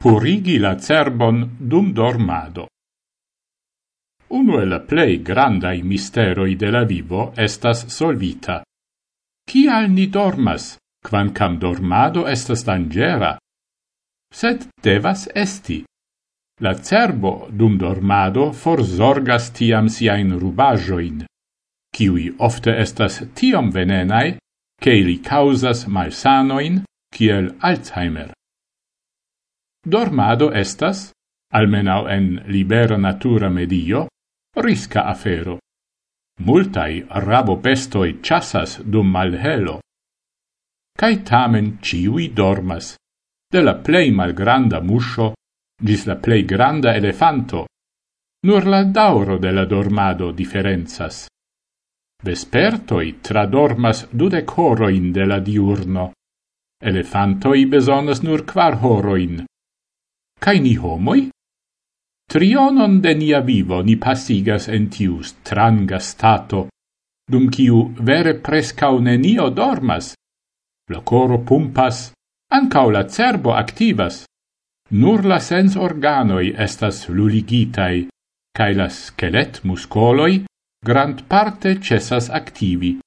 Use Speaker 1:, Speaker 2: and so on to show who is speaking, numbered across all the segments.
Speaker 1: purigi la cerbon dum dormado. Uno el plei grandai misteroi de la vivo estas solvita. Cial ni dormas, quancam dormado estas dangera? Sed devas esti. La cerbo dum dormado forzorgas tiam siain rubajoin, kiui ofte estas tiom venenai, che ili causas malsanoin, kiel Alzheimer. Dormado estas, almenau en libera natura medio, risca afero. Multai rabopestoi chasas dum malhelo. Cai tamen ciui dormas, de la plei malgranda muscio gis la plei granda elefanto. Nur la dauro de la dormado differenzas. Vespertoi tradormas dudec horoin de la diurno. Elefantoi besonas nur quar horoin cae ni homoi? Trionon de nia vivo ni passigas en tiu stranga stato, dum ciu vere prescau nenio dormas. La coro pumpas, ancau la cerbo activas. Nur la sens organoi estas luligitai, cae la skelet muscoloi grand parte cessas activi.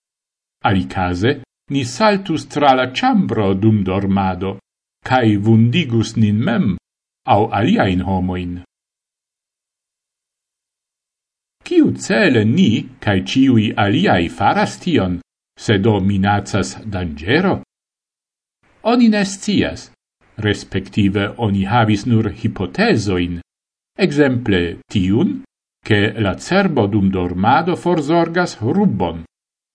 Speaker 1: Alicase, ni saltus tra la ciambro dum dormado, cae vundigus nin mem au aliaen homoin. Ciu cele ni, cae ciui aliai faras tion, se do minacas dangero? Oni nescias, respektive oni havis nur hipotesoin, exemple tiun, che la cerbo dum dormado forzorgas rubon,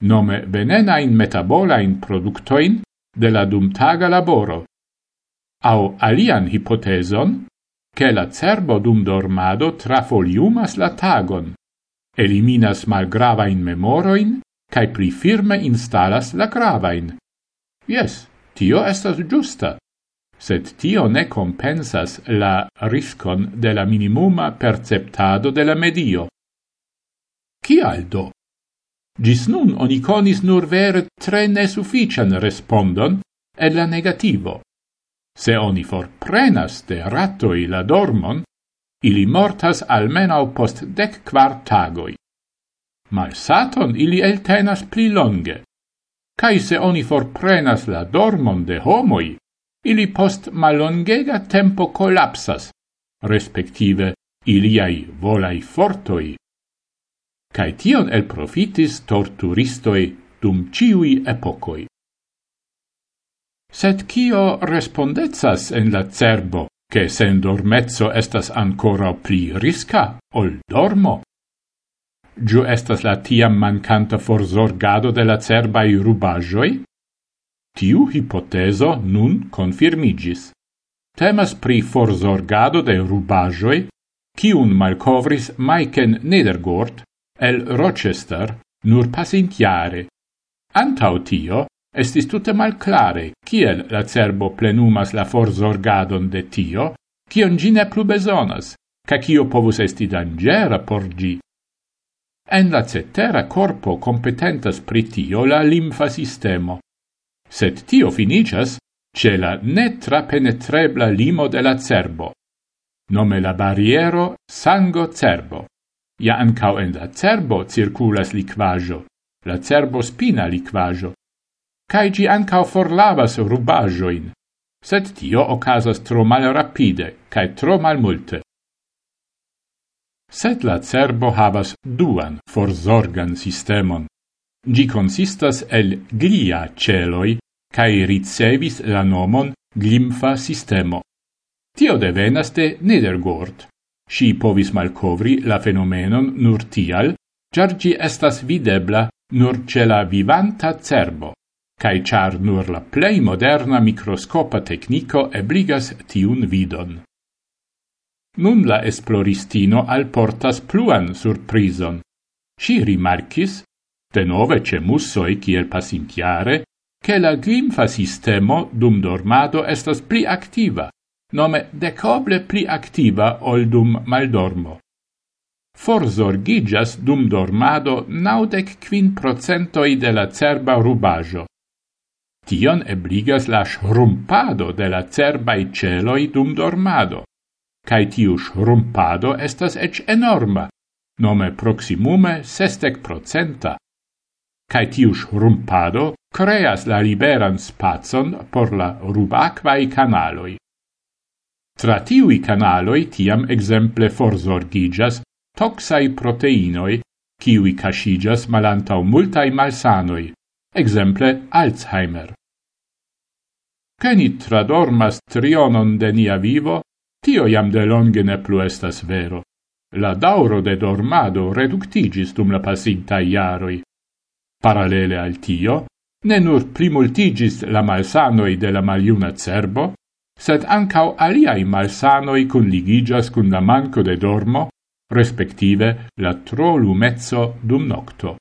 Speaker 1: nome venenain metabolain productoin de la dumtaga laboro, au alian hypoteson, che la cerbo dum dormado trafoliumas la tagon, eliminas malgravain memoroin, cae pli firme instalas la gravain. Yes, tio estas giusta, sed tio ne compensas la riscon de la minimuma perceptado de la medio. Cial do? Gis nun oni conis nur vere tre nesuffician respondon e la negativo. Se oni forprenas de ratoi la dormon, ili mortas almenau post dec quar tagoi. Malsaton ili eltenas pli longe, cae se oni forprenas la dormon de homoi, ili post malongega tempo collapsas, respektive iliai volai fortoi. Cae tion el profitis torturistoi dum ciui epocoi. Sed cio respondezas en la cerbo, che sen dormezzo estas ancora pli risca ol dormo? Giu estas la tiam mancanta forzorgado de la cerbai rubajoi? Tiu hipoteso nun confirmigis. Temas pri forzorgado de rubajoi, cium malcovris Maiken Nedergort el Rochester nur pasintiare. Antau tio, Estis tute malclare kiel la cerbo plenumas la forzorgadon de tio, kion gi ne plu besonas, ca kio povus esti dangera por gi. En la cetera corpo competentas pri tio la limfa sistemo. Sed tio finicias ce la netrapenetrebla limo de la cerbo, nome la barriero sango-cerbo. Ja ancau en la cerbo circulas liquajo, la cerbo-spina liquajo, cae gi ancao forlavas rubajoin, sed tio ocasas tro mal rapide, cae tro mal multe. Sed la cerbo havas duan forzorgan sistemon. Gi consistas el glia celoi, cae ricevis la nomon glimfa sistemo. Tio devenas de Nedergord. Si povis malcovri la fenomenon nur tial, giar gi estas videbla nur ce la vivanta cerbo cae char nur la plei moderna microscopa tecnico ebligas tiun vidon. Nun la esploristino alportas pluan surprison. Si rimarcis, de nove ce mussoi ciel pasintiare, che la glimfa sistemo dum dormado estas pli activa, nome decoble pli activa ol dum maldormo. Forzorgigas dum dormado naudec quin procentoi de la cerba rubajo, Tion ebligas la shrumpado de la cerbai celoi dum dormado, cae tiu shrumpado estas ec enorma, nome proximume sestec procenta. Cae tiu shrumpado creas la liberan spazon por la rubacvai canaloi. Tra tiui canaloi tiam exemple forzorgigas toxai proteinoi, kiwi cascigas malantau multai malsanoi, exemple Alzheimer che ni tradormas trionon de nia vivo, tio iam de longe ne plu estas vero. La dauro de dormado reductigis dum la pasintai iaroi. Paralele al tio, ne nur primultigis la malsanoi de la maliuna cerbo, sed ancau aliai malsanoi conligigas cun la manco de dormo, respektive la tro lumezzo dum nocto.